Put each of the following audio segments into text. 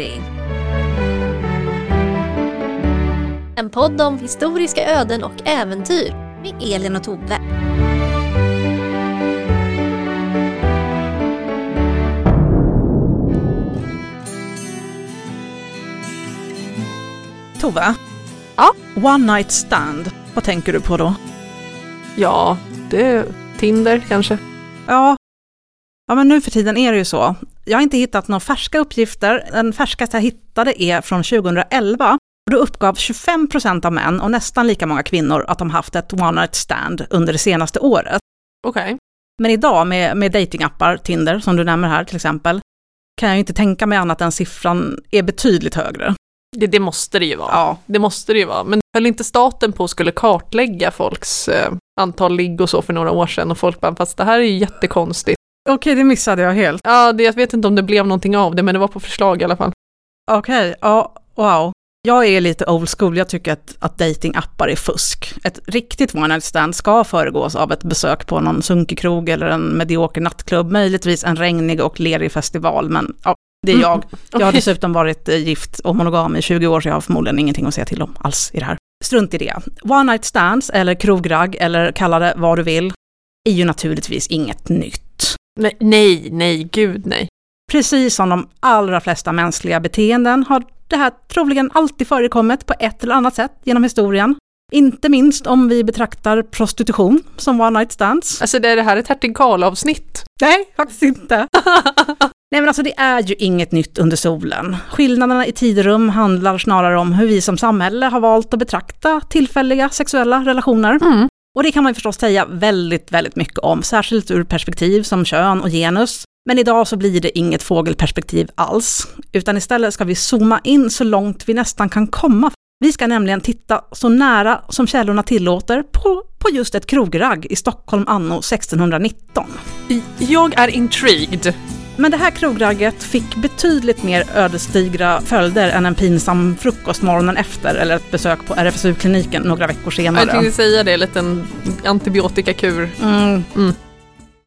Bläddring. En podd om historiska öden och äventyr med Elin och Tove. Tove? Ja? One night stand, vad tänker du på då? Ja, det är Tinder kanske. Ja, ja men nu för tiden är det ju så. Jag har inte hittat några färska uppgifter. Den färskaste jag hittade är från 2011. Och då uppgav 25 procent av män och nästan lika många kvinnor att de haft ett one night stand under det senaste året. Okej. Men idag med, med datingappar, Tinder som du nämner här till exempel, kan jag inte tänka mig annat än siffran är betydligt högre. Det, det måste det ju vara. Ja, Det måste det ju vara. Men höll inte staten på att skulle kartlägga folks eh, antal ligg och så för några år sedan och folk bara, fast det här är ju jättekonstigt. Okej det missade jag helt. Ja, det, jag vet inte om det blev någonting av det, men det var på förslag i alla fall. Okej, ja, wow. Jag är lite old school, jag tycker att, att datingappar är fusk. Ett riktigt one night stand ska föregås av ett besök på någon sunkig krog eller en medioker nattklubb, möjligtvis en regnig och lerig festival, men ja, det är Mm, jag. Jag har dessutom varit eh, gift och monogam i 20 år, så jag har förmodligen ingenting att säga till om alls i det här. Strunt i det. One night stands, eller krogragg, eller kalla det vad du vill, är ju naturligtvis inget nytt. Nej, nej, nej, gud nej. Precis som de allra flesta mänskliga beteenden har det här troligen alltid förekommit på ett eller annat sätt genom historien. Inte minst om vi betraktar prostitution som one night stands. Alltså det är det här ett Hertig Karl-avsnitt. Nej, faktiskt inte. Nej men alltså det är ju inget nytt under solen. Skillnaderna i tid och rum handlar snarare om hur vi som samhälle har valt att betrakta tillfälliga sexuella relationer. Mm. Och det kan man ju förstås säga väldigt, väldigt mycket om, särskilt ur perspektiv som kön och genus. Men idag så blir det inget fågelperspektiv alls, utan istället ska vi zooma in så långt vi nästan kan komma. Vi ska nämligen titta så nära som källorna tillåter på, på just ett krogragg i Stockholm anno 1619. Jag är intrigued. Men det här krogragget fick betydligt mer ödesdigra följder än en pinsam frukost morgonen efter eller ett besök på RFSU-kliniken några veckor senare. Jag tänkte säga det, en liten antibiotikakur. Mm. Mm.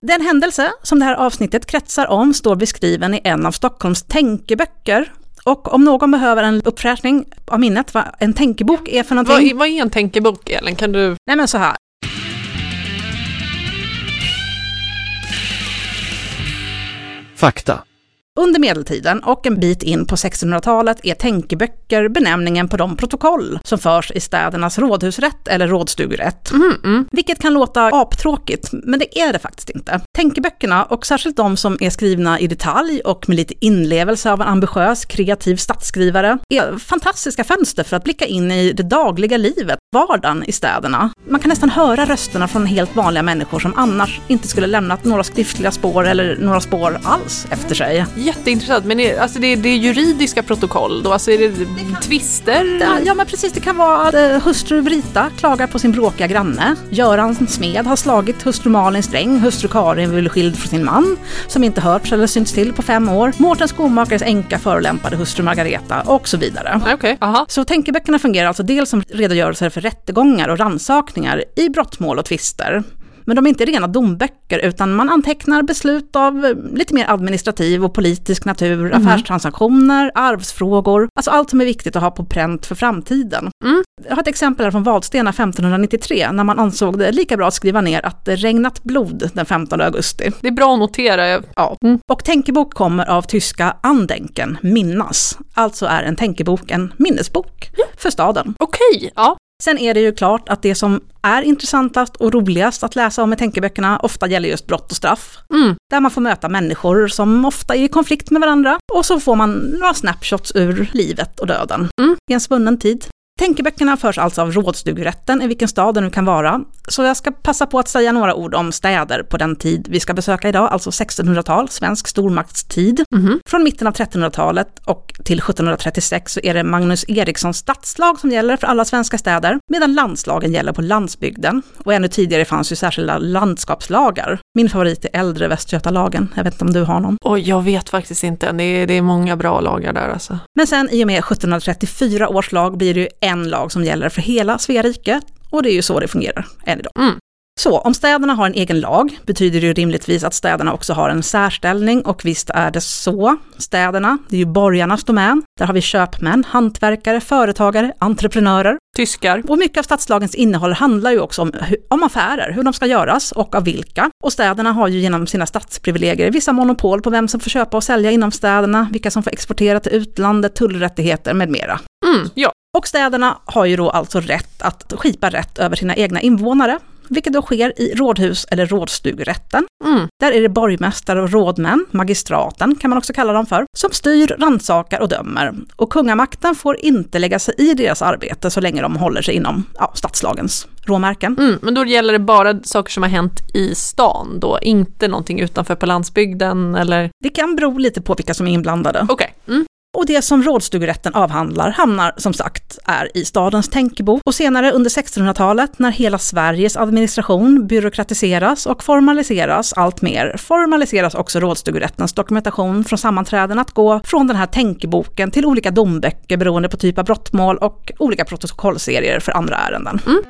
Den händelse som det här avsnittet kretsar om står beskriven i en av Stockholms tänkeböcker. Och om någon behöver en uppfräschning av minnet vad en tänkebok är för någonting. Vad, är- vad är en tänkebok, Elin? Kan du... Nej men så här. Fakta. Under medeltiden och en bit in på 1600-talet är tänkeböcker benämningen på de protokoll som förs i städernas rådhusrätt eller rådstugurätt. Mm, mm. Vilket kan låta aptråkigt, men det är det faktiskt inte. Tänkeböckerna, och särskilt de som är skrivna i detalj och med lite inlevelse av en ambitiös, kreativ stadsskrivare, är fantastiska fönster för att blicka in i det dagliga livet, vardagen i städerna. Man kan nästan höra rösterna från helt vanliga människor som annars inte skulle lämnat några skriftliga spår eller några spår alls efter sig. Jätteintressant, men är, alltså det, är, det är juridiska protokoll då? Alltså är det tvister? Ja, ja men precis, det kan vara att eh, hustru Brita klagar på sin bråkiga granne. Göran Smed har slagit hustru Malin sträng, hustru Karin vill skild från sin man, som inte hörts eller synts till på fem år. Mårten Skomakares änka förolämpade hustru Margareta och så vidare. Okej, aha. Så tänkeböckerna fungerar alltså dels som redogörelser för rättegångar och rannsakningar i brottmål och tvister. Men de är inte rena domböcker, utan man antecknar beslut av eh, lite mer administrativ och politisk natur, affärstransaktioner, arvsfrågor, alltså allt som är viktigt att ha på pränt för framtiden. Mm. Jag har ett exempel här från Vadstena 1593, när man ansåg det lika bra att skriva ner att det regnat blod den 15 augusti. Det är bra att notera. Ja. Mm. Och tänkebok kommer av tyska andenken, minnas. Alltså är en tänkebok en minnesbok för staden. Okej, ja. Sen är det ju klart att det som är intressantast och roligast att läsa om i tänkeböckerna ofta gäller just brott och straff. Mm. Där man får möta människor som ofta är i konflikt med varandra och så får man några snapshots ur livet och döden Mm. i en svunnen tid. Tänkeböckerna förs alltså av rådstugurätten i vilken stad det nu kan vara. Så jag ska passa på att säga några ord om städer på den tid vi ska besöka idag, alltså 1600-tal, svensk stormaktstid. Mhm. Från mitten av 1300-talet och till 1736 så är det Magnus Erikssons stadslag som gäller för alla svenska städer, medan landslagen gäller på landsbygden. Och ännu tidigare fanns ju särskilda landskapslagar. Min favorit är äldre Västgötalagen, jag vet inte om du har någon. Oj, jag vet faktiskt inte. Det är, det är många bra lagar där alltså. Men sen i och med 1734 års lag blir det ju en lag som gäller för hela Svea rike. Och det är ju så det fungerar än idag. Mm. Så om städerna har en egen lag betyder det ju rimligtvis att städerna också har en särställning och visst är det så. Städerna, det är ju borgarnas domän. Där har vi köpmän, hantverkare, företagare, entreprenörer. Tyskar. Och mycket av stadslagens innehåll handlar ju också om, om affärer, hur de ska göras och av vilka. Och städerna har ju genom sina stadsprivilegier vissa monopol på vem som får köpa och sälja inom städerna, vilka som får exportera till utlandet, tullrättigheter med mera. Mm, ja. Och städerna har ju då alltså rätt att skipa rätt över sina egna invånare, vilket då sker i rådhus eller rådstugrätten. Mm. Där är det borgmästare och rådmän, magistraten kan man också kalla dem för, som styr, rannsakar och dömer. Och kungamakten får inte lägga sig i deras arbete så länge de håller sig inom ja, stadslagens råmärken. Mm, men då gäller det bara saker som har hänt i stan då, inte någonting utanför på landsbygden eller? Det kan bero lite på vilka som är inblandade. Okej. Okay. Mm. Och det som rådstugerätten avhandlar hamnar som sagt är i stadens tänkebok och senare under 1600-talet när hela Sveriges administration byråkratiseras och formaliseras allt mer formaliseras också rådstugerättens dokumentation från sammanträden att gå från den här tänkeboken till olika domböcker beroende på typ av brottmål och olika protokollserier för andra ärenden. Mm.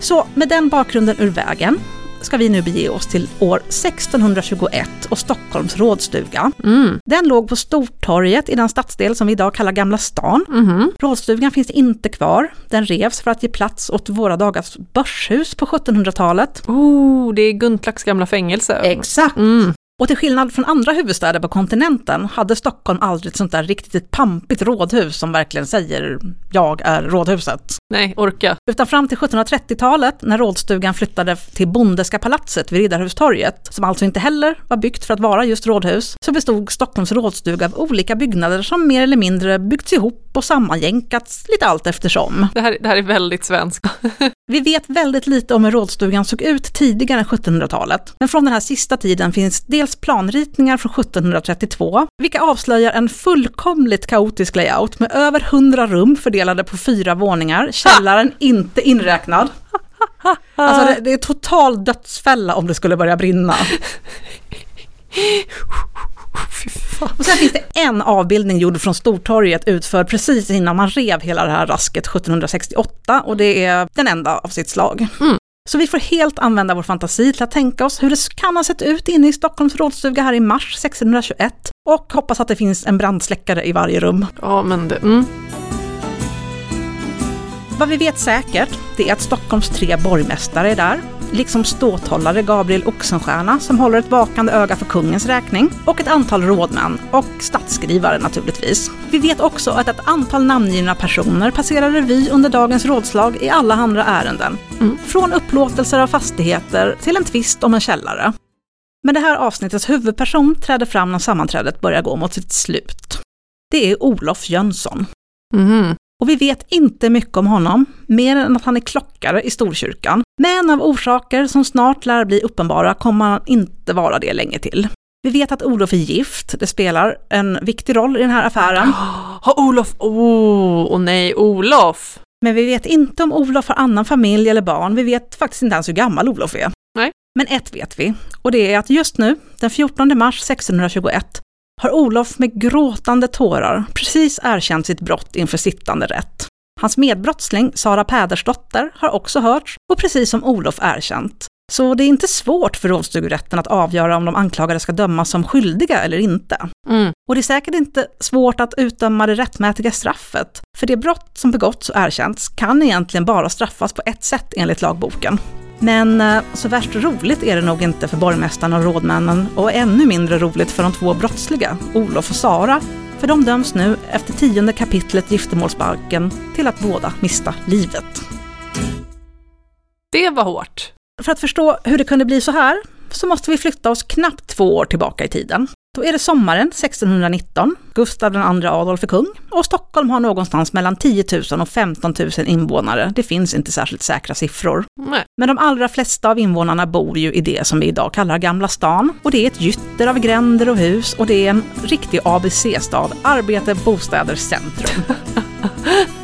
Så med den bakgrunden ur vägen ska vi nu bege oss till år 1621 och Stockholms rådstuga. Mm. Den låg på Stortorget i den stadsdel som vi idag kallar Gamla stan. Mm. Rådstugan finns inte kvar. Den revs för att ge plats åt våra dagars börshus på 1700-talet. Oh, det är Guntlacks gamla fängelse. Exakt! Mm. Och till skillnad från andra huvudstäder på kontinenten hade Stockholm aldrig ett sånt där riktigt pampigt rådhus som verkligen säger “jag är rådhuset”. Nej, orka. Utan fram till 1730-talet när rådstugan flyttade till Bondeska palatset vid Riddarhustorget, som alltså inte heller var byggt för att vara just rådhus, så bestod Stockholms rådstuga av olika byggnader som mer eller mindre byggts ihop och sammanjänkats lite allt eftersom. Det här, det här är väldigt svenskt. Vi vet väldigt lite om hur rådstugan såg ut tidigare än 1700-talet, men från den här sista tiden finns dels planritningar från 1732, vilka avslöjar en fullkomligt kaotisk layout med över 100 rum fördelade på fyra våningar, källaren inte inräknad. Alltså det, det är total dödsfälla om det skulle börja brinna. Och sen finns det en avbildning gjord från Stortorget utförd precis innan man rev hela det här rasket 1768 och det är den enda av sitt slag. Mm. Så vi får helt använda vår fantasi till att tänka oss hur det kan ha sett ut inne i Stockholms rådstuga här i mars 1621 och hoppas att det finns en brandsläckare i varje rum. Ja, men det... Mm. Vad vi vet säkert, det är att Stockholms tre borgmästare är där, liksom ståthållare Gabriel Oxenstierna som håller ett vakande öga för kungens räkning och ett antal rådmän och statsskrivare naturligtvis. Vi vet också att ett antal namngivna personer passerar revy under dagens rådslag i alla andra ärenden. Mm. Från upplåtelser av fastigheter till en tvist om en källare. Men det här avsnittets huvudperson träder fram när sammanträdet börjar gå mot sitt slut. Det är Olof Jönsson. Mm. Och vi vet inte mycket om honom, mer än att han är klockare i Storkyrkan. Men av orsaker som snart lär bli uppenbara kommer han inte vara det länge till. Vi vet att Olof är gift, det spelar en viktig roll i den här affären. Har Olof... Oh, och nej, Olof! Men vi vet inte om Olof har annan familj eller barn, vi vet faktiskt inte ens hur gammal Olof är. Nej. Men ett vet vi, och det är att just nu, den 14 mars 1621, har Olof med gråtande tårar precis erkänt sitt brott inför sittande rätt. Hans medbrottsling, Sara Pädersdotter, har också hörts och precis som Olof erkänt. Så det är inte svårt för rådstugerätten att avgöra om de anklagade ska dömas som skyldiga eller inte. Mm. Och det är säkert inte svårt att utdöma det rättmätiga straffet, för det brott som begåtts och erkänts kan egentligen bara straffas på ett sätt enligt lagboken. Men eh, så värst roligt är det nog inte för borgmästaren och rådmännen och ännu mindre roligt för de två brottsliga, Olof och Sara, för de döms nu efter tionde kapitlet giftermålsbalken till att båda mista livet. Det var hårt. För att förstå hur det kunde bli så här så måste vi flytta oss knappt två år tillbaka i tiden. Då är det sommaren 1619, Gustav II Adolf är kung och Stockholm har någonstans mellan 10 000 och 15 000 invånare. Det finns inte särskilt säkra siffror. Nej. Men de allra flesta av invånarna bor ju i det som vi idag kallar Gamla stan. Och det är ett gytter av gränder och hus och det är en riktig ABC-stad. Arbete, bostäder, centrum.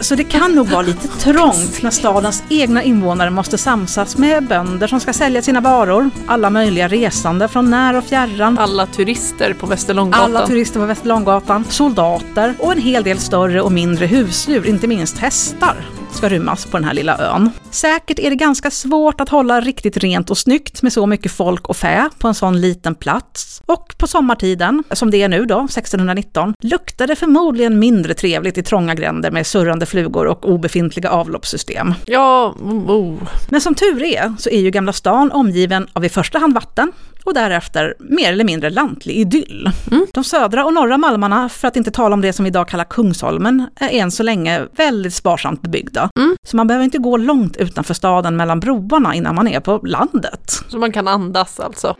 Så det kan nog vara lite trångt när stadens egna invånare måste samsas med bönder som ska sälja sina varor, alla möjliga resande från när och fjärran, Alla turister på Västerlånggatan. alla turister på Västerlånggatan, soldater och en hel del större och mindre husdjur, inte minst hästar. Ska rymmas på den här lilla ön. Säkert är det ganska svårt att hålla riktigt rent och snyggt med så mycket folk och fä på en sån liten plats. Och på sommartiden, som det är nu då, 1619, luktar det förmodligen mindre trevligt i trånga gränder med surrande flugor och obefintliga avloppssystem. Ja, oh. Men som tur är så är ju Gamla stan omgiven av i första hand vatten och därefter mer eller mindre lantlig idyll. Mm. De södra och norra Malmarna, för att inte tala om det som vi idag kallar Kungsholmen, är än så länge väldigt sparsamt bebyggda. Mm. Så man behöver inte gå långt utanför staden mellan broarna innan man är på landet. Så man kan andas alltså.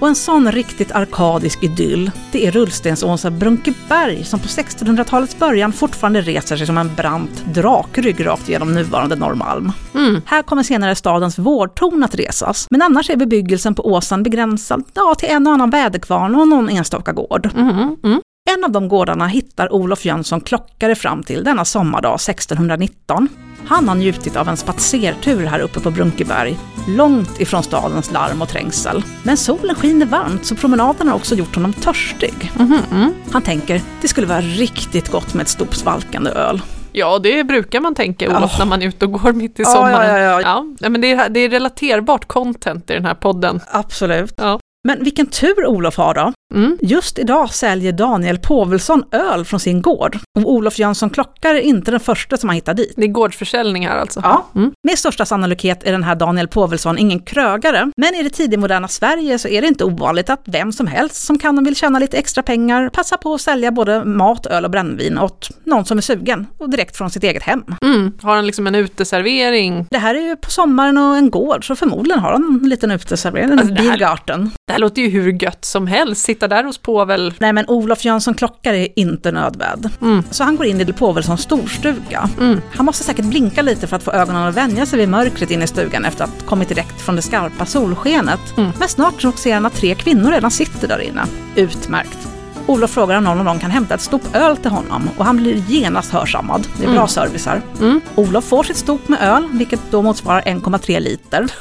Och en sån riktigt arkadisk idyll, det är rullstensåsen Brunkeberg som på 1600-talets början fortfarande reser sig som en brant drakrygg rakt genom nuvarande Norrmalm. Mm. Här kommer senare stadens vårtorn att resas, men annars är bebyggelsen på åsen begränsad ja, till en och annan väderkvarn och någon enstaka gård. Mm. Mm. En av de gårdarna hittar Olof Jönsson klockare fram till denna sommardag 1619. Han har njutit av en spatsertur här uppe på Brunkeberg, långt ifrån stadens larm och trängsel. Men solen skiner varmt så promenaden har också gjort honom törstig. Mhm, mm. Han tänker, det skulle vara riktigt gott med ett stort svalkande öl. Ja, det brukar man tänka Olof Ja. när man är ute och går mitt i sommaren. ja, ja, ja. ja. ja men det är, det är relaterbart content i den här podden. Absolut. Ja. Men vilken tur Olof har då. Mm. Just idag säljer Daniel Povelsson öl från sin gård. Och Olof Jönsson Klockare är inte den första som har hittat dit. Det är gårdsförsäljning här alltså. Ja, Mm. med största sannolikhet är den här Daniel Povelsson ingen krögare, men i det tidigmoderna Sverige så är det inte ovanligt att vem som helst som kan och vill tjäna lite extra pengar passar på att sälja både mat, öl och brännvin åt någon som är sugen och direkt från sitt eget hem. Mm. Har han liksom en uteservering? Det här är ju på sommaren och en gård, så förmodligen har han en liten uteservering, en Alltså, Biergarten. Det här låter ju hur gött som helst. Sitta där hos Povel. Nej men Olof Jönsson Klockare är inte nödvärd. Mm. Så han går in i Del Povelssons storstuga. Mm. Han måste säkert blinka lite för att få ögonen att vänja sig vid mörkret inne i stugan efter att ha kommit direkt från det skarpa solskenet. Mm. Men snart så ser han att tre kvinnor redan sitter där inne. Utmärkt. Olof frågar om någon av dem kan hämta ett stort öl till honom och han blir genast hörsammad. Det är bra Mm. service här. Mm. Olof får sitt stort med öl, vilket då motsvarar 1,3 liter.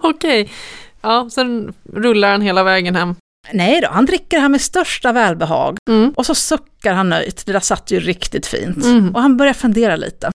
Okej. Ja, sen rullar han hela vägen hem. Nej då, han dricker det här med största välbehag. Mm. Och så suckar han nöjt, det där satt ju riktigt fint. Mm. Och han börjar fundera lite.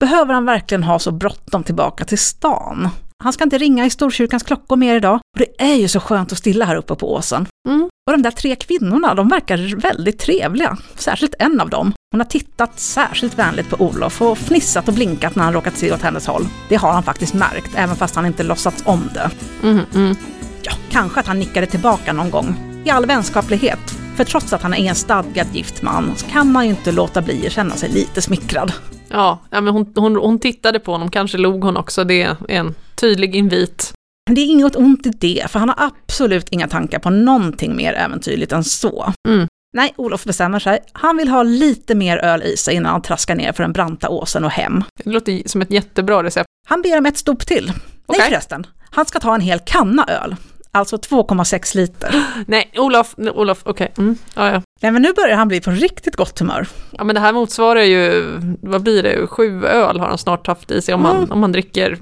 Behöver han verkligen ha så bråttom tillbaka till stan? Han ska inte ringa i Storkyrkans klockor mer idag. Och det är ju så skönt att stilla här uppe på åsen. Mm. Och de där tre kvinnorna, de verkar väldigt trevliga. Särskilt en av dem. Hon har tittat särskilt vänligt på Olof och fnissat och blinkat när han råkat se åt hennes håll. Det har han faktiskt märkt, även fast han inte låtsats om det. Mm. Mm. Ja, kanske att han nickade tillbaka någon gång. I all vänskaplighet. För trots att han är en stadgad gift man så kan man ju inte låta bli att känna sig lite smickrad. Ja, ja men hon, hon, hon tittade på honom, kanske log hon också. Det är en tydlig invit. Det är inget ont i det, för han har absolut inga tankar på någonting mer äventyrligt än så. Mm. Nej, Olof bestämmer sig. Han vill ha lite mer öl i sig innan han traskar ner för den branta åsen och hem. Det låter som ett jättebra recept. Han ber om ett stop till. Okej. Nej förresten, han ska ta en hel kanna öl. Alltså 2,6 liter. Nej, Olof, Olof, okej. Mm. Ja, ja. Nej men nu börjar han bli på riktigt gott humör. ja, men det här motsvarar ju, vad blir det, sju öl har han snart haft i sig om, Mm. om man dricker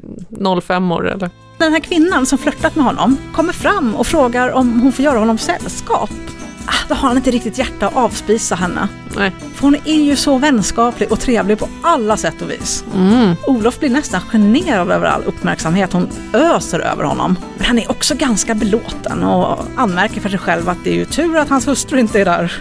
05 år eller? Den här kvinnan som flörtat med honom kommer fram och frågar om hon får göra honom sällskap. Ah, Då har han inte riktigt hjärta att avspisa henne. Nej. För hon är ju så vänskaplig och trevlig på alla sätt och vis. Mm. Olof blir nästan generad över all uppmärksamhet hon öser över honom. Men han är också ganska belåten och anmärker för sig själv att det är ju tur att hans hustru inte är där.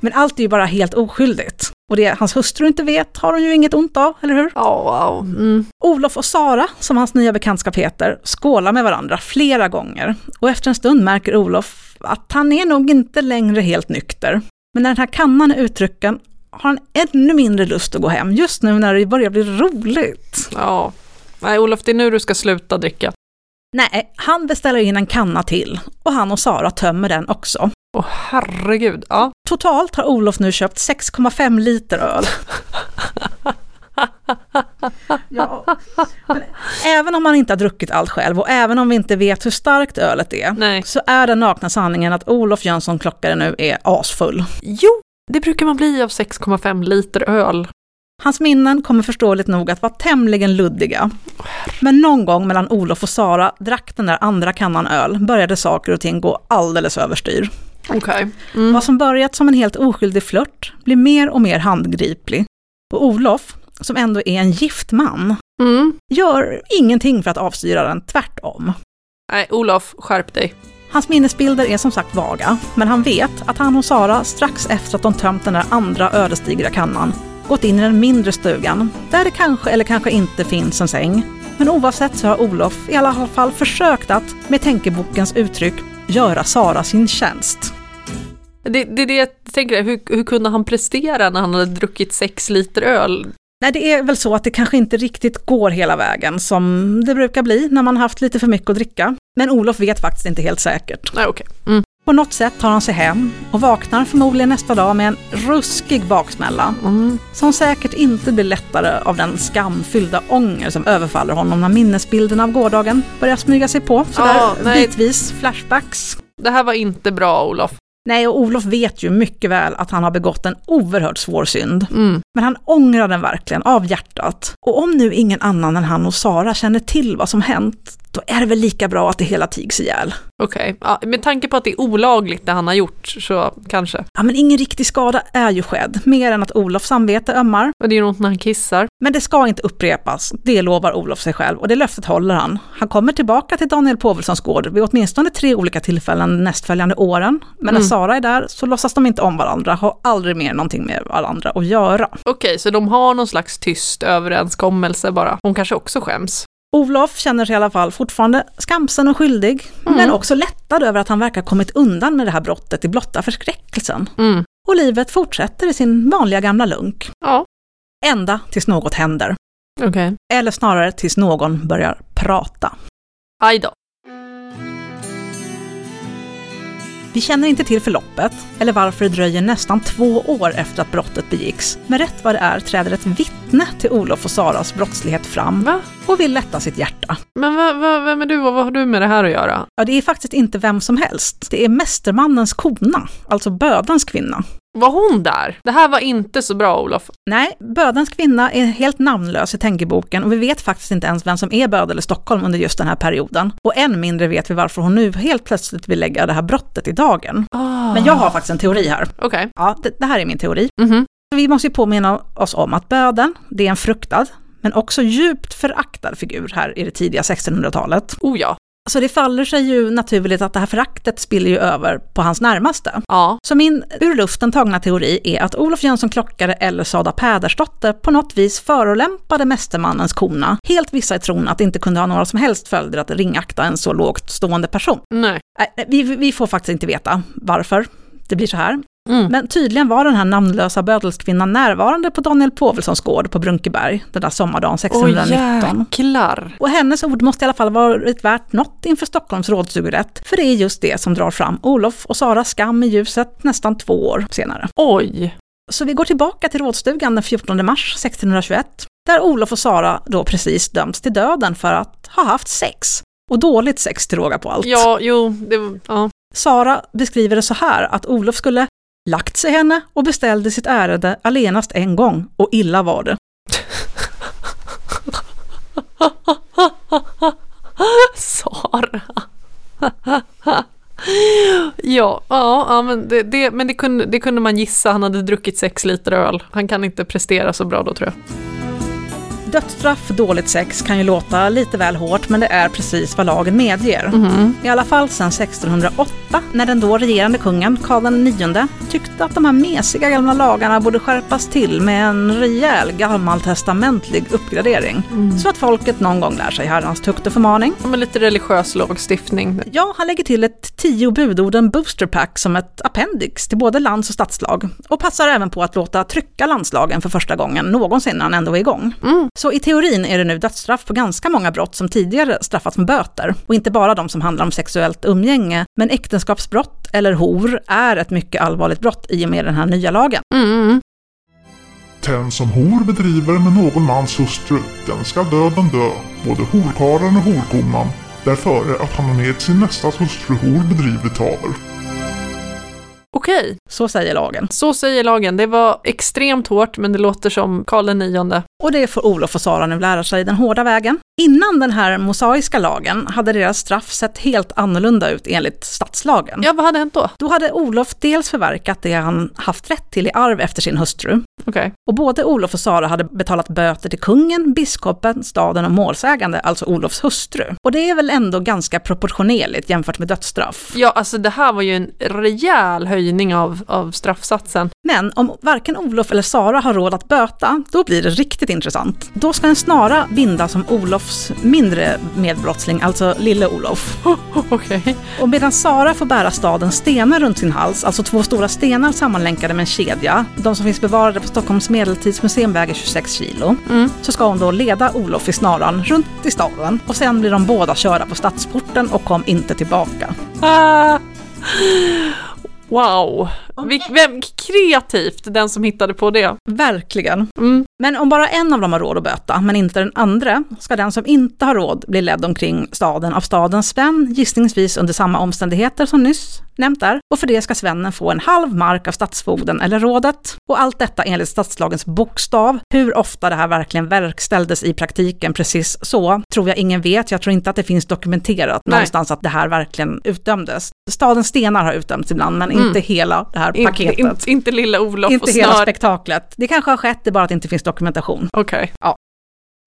Men allt är ju bara helt oskyldigt. Och det hans hustru inte vet har hon ju inget ont av, eller hur? Ja, wow. Mm. Olof och Sara, som hans nya bekantskap heter, skålar med varandra flera gånger. Och efter en stund märker Olof att han är nog inte längre helt nykter. Men när den här kannan är utdrucken har han ännu mindre lust att gå hem, just nu när det börjar bli roligt. Ja. Nej, Olof, det är nu du ska sluta dricka. Nej, han beställer in en kanna till och han och Sara tömmer den också. Åh herregud. Ja. Totalt har Olof nu köpt 6,5 liter öl. Ja. Även om man inte har druckit allt själv och även om vi inte vet hur starkt ölet är, Nej. så är den nakna sanningen att Olof Jönsson Klockare nu är asfull. Jo, det brukar man bli av 6,5 liter öl. Hans minnen kommer förståeligt nog att vara tämligen luddiga. Men någon gång mellan Olof och Sara drack den där andra kannan öl började saker och ting gå alldeles överstyr. Okej. Mm. Vad som börjat som en helt oskyldig flört blir mer och mer handgriplig. Och Olof, som ändå är en gift man, Mm. gör ingenting för att avstyra den, tvärtom. Nej, Olof, skärp dig. Hans minnesbilder är som sagt vaga, men han vet att han och Sara strax efter att de tömt den där andra ödesdigra kannan gått in i den mindre stugan, där det kanske eller kanske inte finns en säng. Men oavsett så har Olof i alla fall försökt att, med tänkebokens uttryck, göra Sara sin tjänst. Det, det är det jag tänker, hur, hur kunde han prestera när han hade druckit sex liter öl? Nej, det är väl så att det kanske inte riktigt går hela vägen som det brukar bli när man haft lite för mycket att dricka. Men Olof vet faktiskt inte helt säkert. Nej, okej. Mm. På något sätt tar han sig hem och vaknar förmodligen nästa dag med en ruskig baksmälla. Mm. Som säkert inte blir lättare av den skamfyllda ånger som överfaller honom när minnesbilderna av gårdagen börjar smyga sig på. Sådär Ja, nej. bitvis, flashbacks. Det här var inte bra, Olof. Nej, och Olof vet ju mycket väl att han har begått en oerhört svår synd. Mm. Men han ångrar den verkligen av hjärtat. Och om nu ingen annan än han och Sara känner till vad som hänt, då är det väl lika bra att det hela tigs ihjäl. Okej, ja, med tanke på att det är olagligt det han har gjort så kanske. Ja, men ingen riktig skada är ju skedd, mer än att Olofs samvete ömmar. Men det är ju något när han kissar. Men det ska inte upprepas, det lovar Olof sig själv och det löftet håller han. Han kommer tillbaka till Daniel Povelssons gård vid åtminstone tre olika tillfällen nästföljande åren. Men när Mm. Sara är där så låtsas de inte om varandra, har aldrig mer någonting med varandra att göra. Okej, så de har någon slags tyst överenskommelse bara. Hon kanske också skäms. Olof känner sig i alla fall fortfarande skamsen och skyldig, Mm. men också lättad över att han verkar kommit undan med det här brottet i blotta förskräckelsen. Mm. Och livet fortsätter i sin vanliga gamla lunk. Ja, Ända tills något händer. okej. Eller snarare tills någon börjar prata. Aj då. Vi känner inte till förloppet, eller varför det dröjer nästan två år efter att brottet begicks. Men rätt vad det är träder ett vittne till Olof och Saras brottslighet fram Va? och vill lätta sitt hjärta. Men va, va, vem är du och vad har du med det här att göra? Ja, det är faktiskt inte vem som helst. Det är mästermannens kona, alltså bödans kvinna. Var hon där? Det här var inte så bra, Olof. Nej, bödans kvinna är helt namnlös i tänkeboken och vi vet faktiskt inte ens vem som är böd eller Stockholm under just den här perioden. Och än mindre vet vi varför hon nu helt plötsligt vill lägga det här brottet i dagen. Men jag har faktiskt en teori här. Okej. Ja, det, det här är min teori. Mhm. Vi måste ju påminna oss om att böden, det är en fruktad, men också djupt föraktad figur här i det tidiga 1600-talet. Oh ja. Så det faller sig ju naturligt att det här föraktet spiller ju över på hans närmaste. Ja. Så min ur luften tagna teori är att Olof Jönsson Klockare eller Sada Pädersdotter på något vis förolämpade mästermannens kona, helt vissa i tron att det inte kunde ha några som helst följder att ringakta en så lågt stående person. Nej. Nej, vi, vi får faktiskt inte veta varför det blir så här. Mm. Men tydligen var den här namnlösa bödelskvinnan närvarande på Daniel Povelssons gård på Brunkeberg den där sommardagen Åh 1619. jäklar. och hennes ord måste i alla fall varit värt något inför Stockholms rådsugerätt, för det är just det som drar fram Olof och Saras skam i ljuset nästan två år senare. Oj. Så vi går tillbaka till rådstugan den 14 mars 1621, där Olof och Sara då precis dömts till döden för att ha haft sex. Och dåligt sex till råga på allt. Ja, jo, det ja. Sara beskriver det så här att Olof skulle lagt sig henne och beställde sitt ärende allenast en gång, och illa var det. Sara. ja, ja, ja, men, det, det, men det, kunde, det kunde man gissa. Han hade druckit sex liter öl. Han kan inte prestera så bra då tror jag. Dödsstraff dåligt sex kan ju låta lite väl hårt, men det är precis vad lagen medger. Mhm. I alla fall sedan 1608, när den då regerande kungen, Karl IX, tyckte att de här mesiga gamla lagarna borde skärpas till med en rejäl gammaltestamentlig uppgradering. Så att folket någon gång lär sig Herrans tukt och förmaning. Ja, men lite religiös lagstiftning. Ja, han lägger till ett tio budorden boosterpack som ett appendix till både lands och stadslag och passar även på att låta trycka landslagen för första gången någonsin när han ändå är igång. Mm. Så i teorin är det nu dödsstraff på ganska många brott som tidigare straffats med böter. Och inte bara de som handlar om sexuellt umgänge, men äktenskapsbrott eller hor är ett mycket allvarligt brott i och med den här nya lagen. Mm. Den som hor bedriver med någon mans hustru, den ska döden dö, både horkarlen och horkonan, därför att han med sin nästas hustru hor bedrivit haver. Okej, Så säger lagen. så säger lagen. Det var extremt hårt, men det låter som Karl IX. Och det får Olof och Sara nu lära sig den hårda vägen. Innan den här mosaiska lagen hade deras straff sett helt annorlunda ut enligt stadslagen. Ja, vad hade hänt då? Då hade Olof dels förverkat det han haft rätt till i arv efter sin hustru. Okej. Och både Olof och Sara hade betalat böter till kungen, biskopen, staden och målsägande, alltså Olofs hustru. Och det är väl ändå ganska proportionerligt jämfört med dödsstraff. Ja, alltså det här var ju en rejäl höjning av, av straffsatsen. Men om varken Olof eller Sara har råd att böta, då blir det riktigt intressant. Då ska en snara bindas som Olofs mindre medbrottsling, alltså lille Olof. Okej. Och medan Sara får bära stadens stenar runt sin hals, alltså två stora stenar sammanlänkade med en kedja, de som finns bevarade på Stockholms medeltidsmuseum väger 26 kilo, Mm. så ska hon då leda Olof i snaran runt i staden och sen blir de båda körda på stadsporten och kom inte tillbaka. Ah. Wow. Vem, kreativt, den som hittade på det. Verkligen. Mm. Men om bara en av dem har råd att böta, men inte den andra, ska den som inte har råd bli ledd omkring staden av stadens Sven, gissningsvis under samma omständigheter som nyss nämnt där. Och för det ska svennen få en halv mark av stadsfogden eller rådet. Och allt detta enligt stadslagens bokstav. Hur ofta det här verkligen verkställdes i praktiken precis så, tror jag ingen vet. Jag tror inte att det finns dokumenterat Nej. någonstans att det här verkligen utdömdes. Stadens stenar har utdömts ibland, men Mm. inte hela det här In, paketet. inte, inte lilla Olof inte och hela snör. spektaklet. Det kanske har skett, det är bara att det inte finns dokumentation. Okej.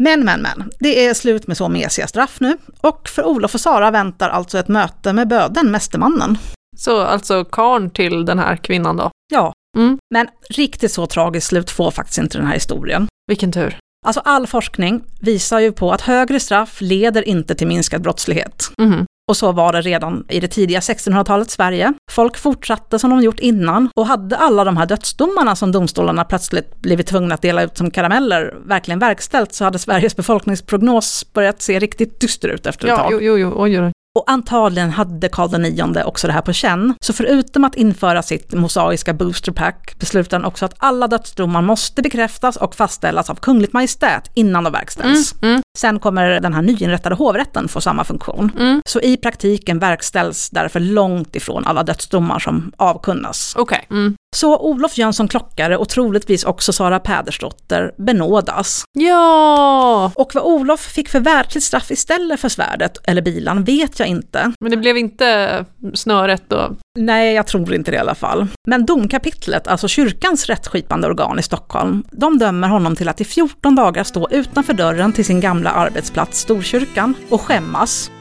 Men, men, men. Det är slut med så mesiga straff nu. Och för Olof och Sara väntar alltså ett möte med böden, mästermannen. Så alltså karn till den här kvinnan då. Ja. Mm. Men riktigt så tragiskt slut får faktiskt inte den här historien. Vilken tur. Alltså all forskning visar ju på att högre straff leder inte till minskad brottslighet. Mhm. Och så var det redan i det tidiga 1600-talets Sverige. Folk fortsatte som de gjort innan och hade alla de här dödsdomarna som domstolarna plötsligt blivit tvungna att dela ut som karameller verkligen verkställt så hade Sveriges befolkningsprognos börjat se riktigt dyster ut efter ett Ja, tag. jo, jo, oj, oj. Och antagligen hade Karl IX också det här på känn. Så förutom att införa sitt mosaiska boosterpack beslutade han också att alla dödsdomar måste bekräftas och fastställas av kungligt majestät innan de verkställs. Mm, mm, Sen kommer den här nyinrättade hovrätten få samma funktion. mm. Så i praktiken verkställs därför långt ifrån alla dödsdomar som avkunnas. Okej. Så Olof Jönsson Klockare och troligtvis också Sara Pädersdotter benådas. Ja, Och vad Olof fick för världsligt straff istället för svärdet eller bilan vet jag inte. men det blev inte snöret då. Nej, jag tror inte det i alla fall. Men domkapitlet, alltså kyrkans rättsskipande organ i Stockholm, de dömer honom till att i 14 dagar stå utanför dörren till sin gamla arbetsplats Storkyrkan och skämmas.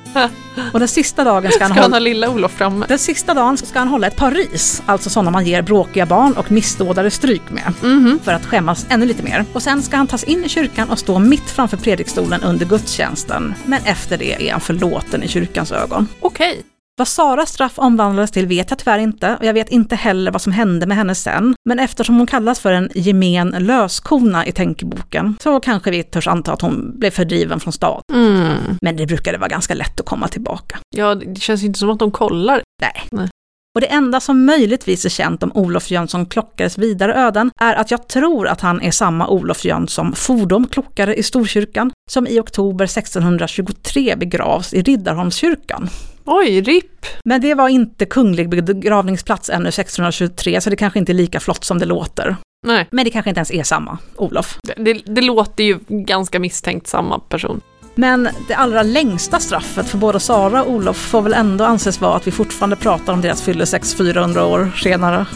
Och den sista dagen ska han Ska han ha lilla Olof framme? den sista dagen ska han hålla ett par ris, alltså sådana man ger bråkiga barn och missdådare stryk med, Mhm. för att skämmas ännu lite mer. Och sen ska han tas in i kyrkan och stå mitt framför predikstolen under gudstjänsten. Men efter det är han förlåten i kyrkans ögon. Okej. Vad Saras straff omvandlades till vet jag tyvärr inte och jag vet inte heller vad som hände med henne sen. Men eftersom hon kallas för en gemen löskona i tänkeboken så kanske vi törs anta att hon blev fördriven från stad. Mm. Men det brukade vara ganska lätt att komma tillbaka. Ja, det känns inte som att de kollar. Nej. Nej. Och det enda som möjligtvis är känt om Olof Jönsson Klockares vidare öden är att jag tror att han är samma Olof Jönsson Fordom Klockare i Storkyrkan som i oktober 1623 begravs i Riddarholmskyrkan. Oj, RIP. Men det var inte kunglig begravningsplats ännu 1623 så det kanske inte är lika flott som det låter. Nej, Men det kanske inte ens är samma Olof. det, det, det låter ju ganska misstänkt samma person. Men det allra längsta straffet för både Sara och Olof får väl ändå anses vara att vi fortfarande pratar om deras fyllesex 400 år senare.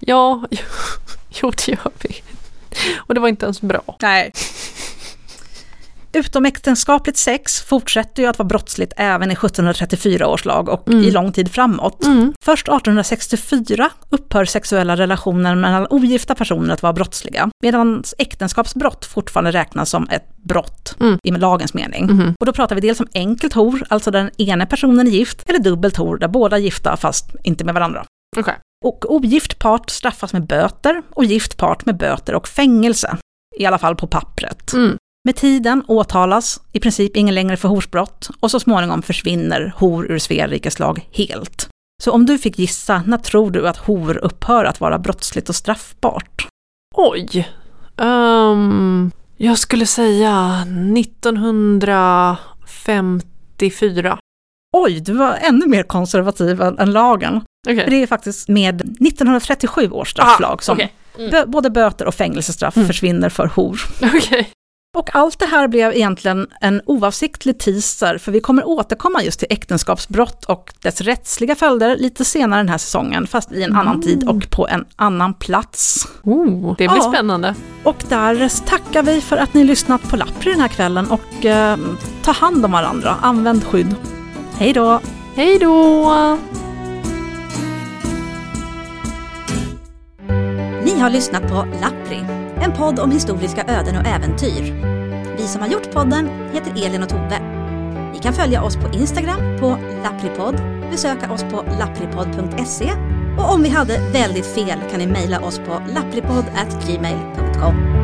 Ja, jo det gör vi. Och det var inte ens bra. Nej. Utomäktenskapligt sex fortsätter ju att vara brottsligt även i 1734 års lag och Mm. i lång tid framåt. Mm. Först 1864 upphör sexuella relationer mellan ogifta personer att vara brottsliga, medan äktenskapsbrott fortfarande räknas som ett brott Mm. i lagens mening. Mhm. Och då pratar vi dels om enkelt hor, alltså där den ena personen är gift, eller dubbelt hor, där båda är gifta fast inte med varandra. Okej. Och ogift part straffas med böter och gift part med böter och fängelse. I alla fall på pappret. Mm. Med tiden åtalas i princip ingen längre för horsbrott och så småningom försvinner hor ur Svea rikes lag helt. Så om du fick gissa, när tror du att hor upphör att vara brottsligt och straffbart? Oj. Ehm, jag skulle säga 1954. Oj, du var ännu mer konservativ än, lagen. För det är faktiskt med 1937 års strafflag som okej. Mm. både böter och fängelsestraff Mm. försvinner för hor. Okej. Och allt det här blev egentligen en oavsiktlig teaser, för vi kommer återkomma just till äktenskapsbrott och dess rättsliga följder lite senare den här säsongen, fast i en annan tid och på en annan plats. Oh, det blir Ja. spännande. Och där tackar vi för att ni lyssnat på Lappri den här kvällen och eh, ta hand om varandra, använd skydd. Hej då! Hej då! Ni har lyssnat på Lappri, en podd om historiska öden och äventyr. Vi som har gjort podden heter Elin och Tove. Ni kan följa oss på Instagram på lappripodd, besöka oss på lappripodd.se och om vi hade väldigt fel kan ni mejla oss på lappripodd.gmail.com.